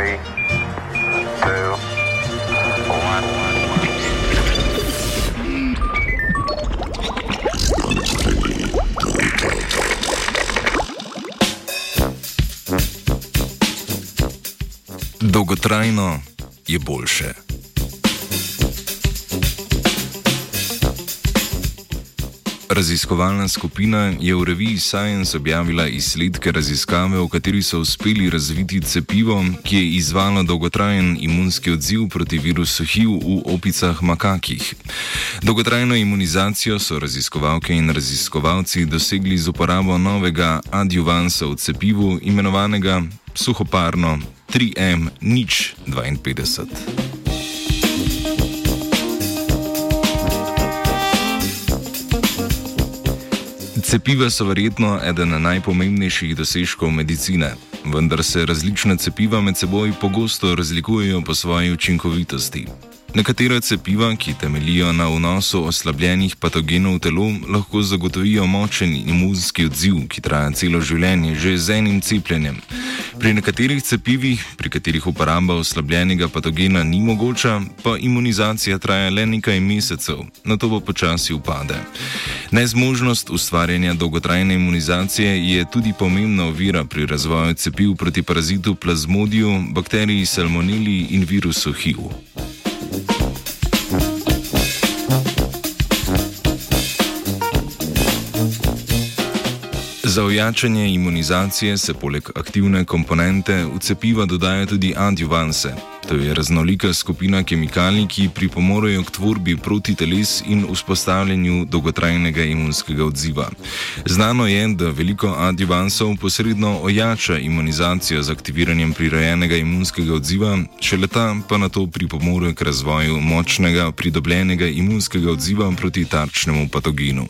three, two, one. Dolgotrajno je boljše. Raziskovalna skupina je v reviji Science objavila izsledke raziskave, v kateri so uspeli razviti cepivo, ki je izvalo dolgotrajen imunski odziv proti virusu HIV v opicah makakih. Dolgotrajno imunizacijo so raziskovalke in raziskovalci dosegli z uporabo novega adjuvansa v cepivu, imenovanega suhoparno 3M052. Cepiva so verjetno eden najpomembnejših dosežkov medicine, vendar se različna cepiva med seboj pogosto razlikujejo po svoji učinkovitosti. Nekatera cepiva, ki temelijo na vnosu oslabljenih patogenov v telo, lahko zagotovijo močen imunski odziv, ki traja celo življenje, že z enim cepljenjem. Pri nekaterih cepivih, pri katerih uporaba oslabljenega patogena ni mogoča, pa imunizacija traja le nekaj mesecev, na to pa počasi upade. Nezmožnost ustvarjanja dolgotrajne imunizacije je tudi pomembna ovira pri razvoju cepiv proti parazitu plazmodiju, bakteriji salmoneli in virusu HIV. Za ojačanje imunizacije se poleg aktivne komponente v cepiva dodaja tudi adjuvanse. To je raznolika skupina kemikalij, ki pripomorejo k tvorbi protiteles in vzpostavljanju dolgotrajnega imunskega odziva. Znano je, da veliko adjuvansov posredno ojača imunizacijo z aktiviranjem prirojenega imunskega odziva, če leta pa na to pripomore k razvoju močnega pridobljenega imunskega odziva proti tarčnemu patogenu.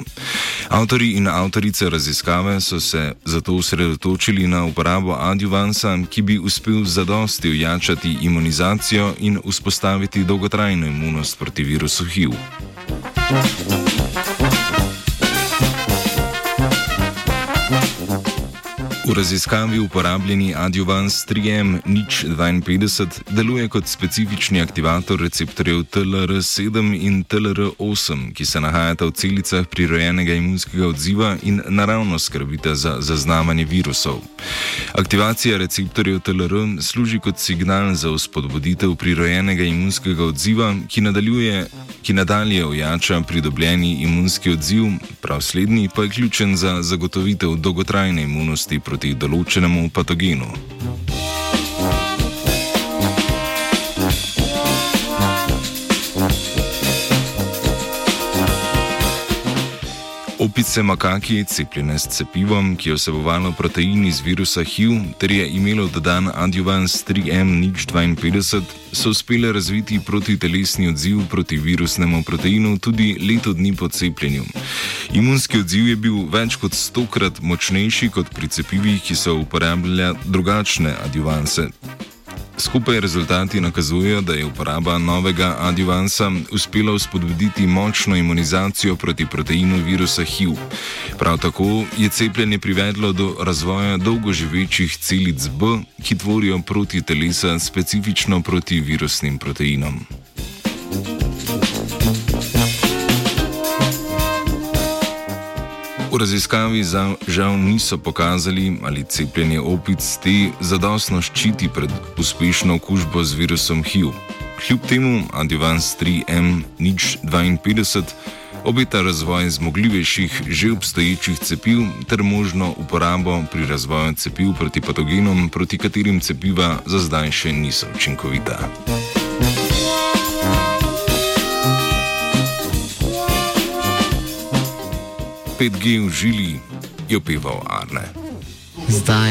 Avtori in avtorice raziskave so se zato osredotočili na uporabo adjuvansa, ki bi uspel zadosti ojačati imunizacijo in vzpostaviti dolgotrajno imunost proti virusu HIV. V raziskavi uporabljeni adjuvans 3M052 deluje kot specifični aktivator receptorjev TLR7 in TLR8, ki se nahajata v celicah prirojenega imunskega odziva in naravno skrbita za zaznavanje virusov. Aktivacija receptorjev TLR služi kot signal za vzpodbuditev prirojenega imunskega odziva, ki, ki nadalje ojača pridobljeni imunski odziv, prav slednji pa je ključen za zagotovitev dolgotrajne imunosti proti proti določenemu patogenu. Opice makaki, cepljene s cepivom, ki je vsebovalo protein iz virusa HIV, ter je imelo dodan adjuvans 3M052, so uspele razviti protitelesni odziv proti virusnemu proteinu tudi leto dni po cepljenju. Imunski odziv je bil več kot stokrat močnejši kot pri cepivih, ki so uporabljali drugačne adjuvanse. Skupaj rezultati nakazujejo, da je uporaba novega adjuvansa uspela vzpodbuditi močno imunizacijo proti proteinu virusa HIV. Prav tako je cepljenje privedlo do razvoja dolgoživečih celic B, ki tvorijo proti telesa specifično proti virusnim proteinom. V raziskavi žal niso pokazali, ali cepljenje opic te zadostno ščiti pred uspešno okužbo z virusom HIV. Kljub temu Advance 3M052 obeta razvoj zmogljivejših že obstoječih cepiv ter možno uporabo pri razvoju cepiv proti patogenom, proti katerim cepiva za zdaj še niso učinkovita. 5G v žili, je opeval Arne. Zdaj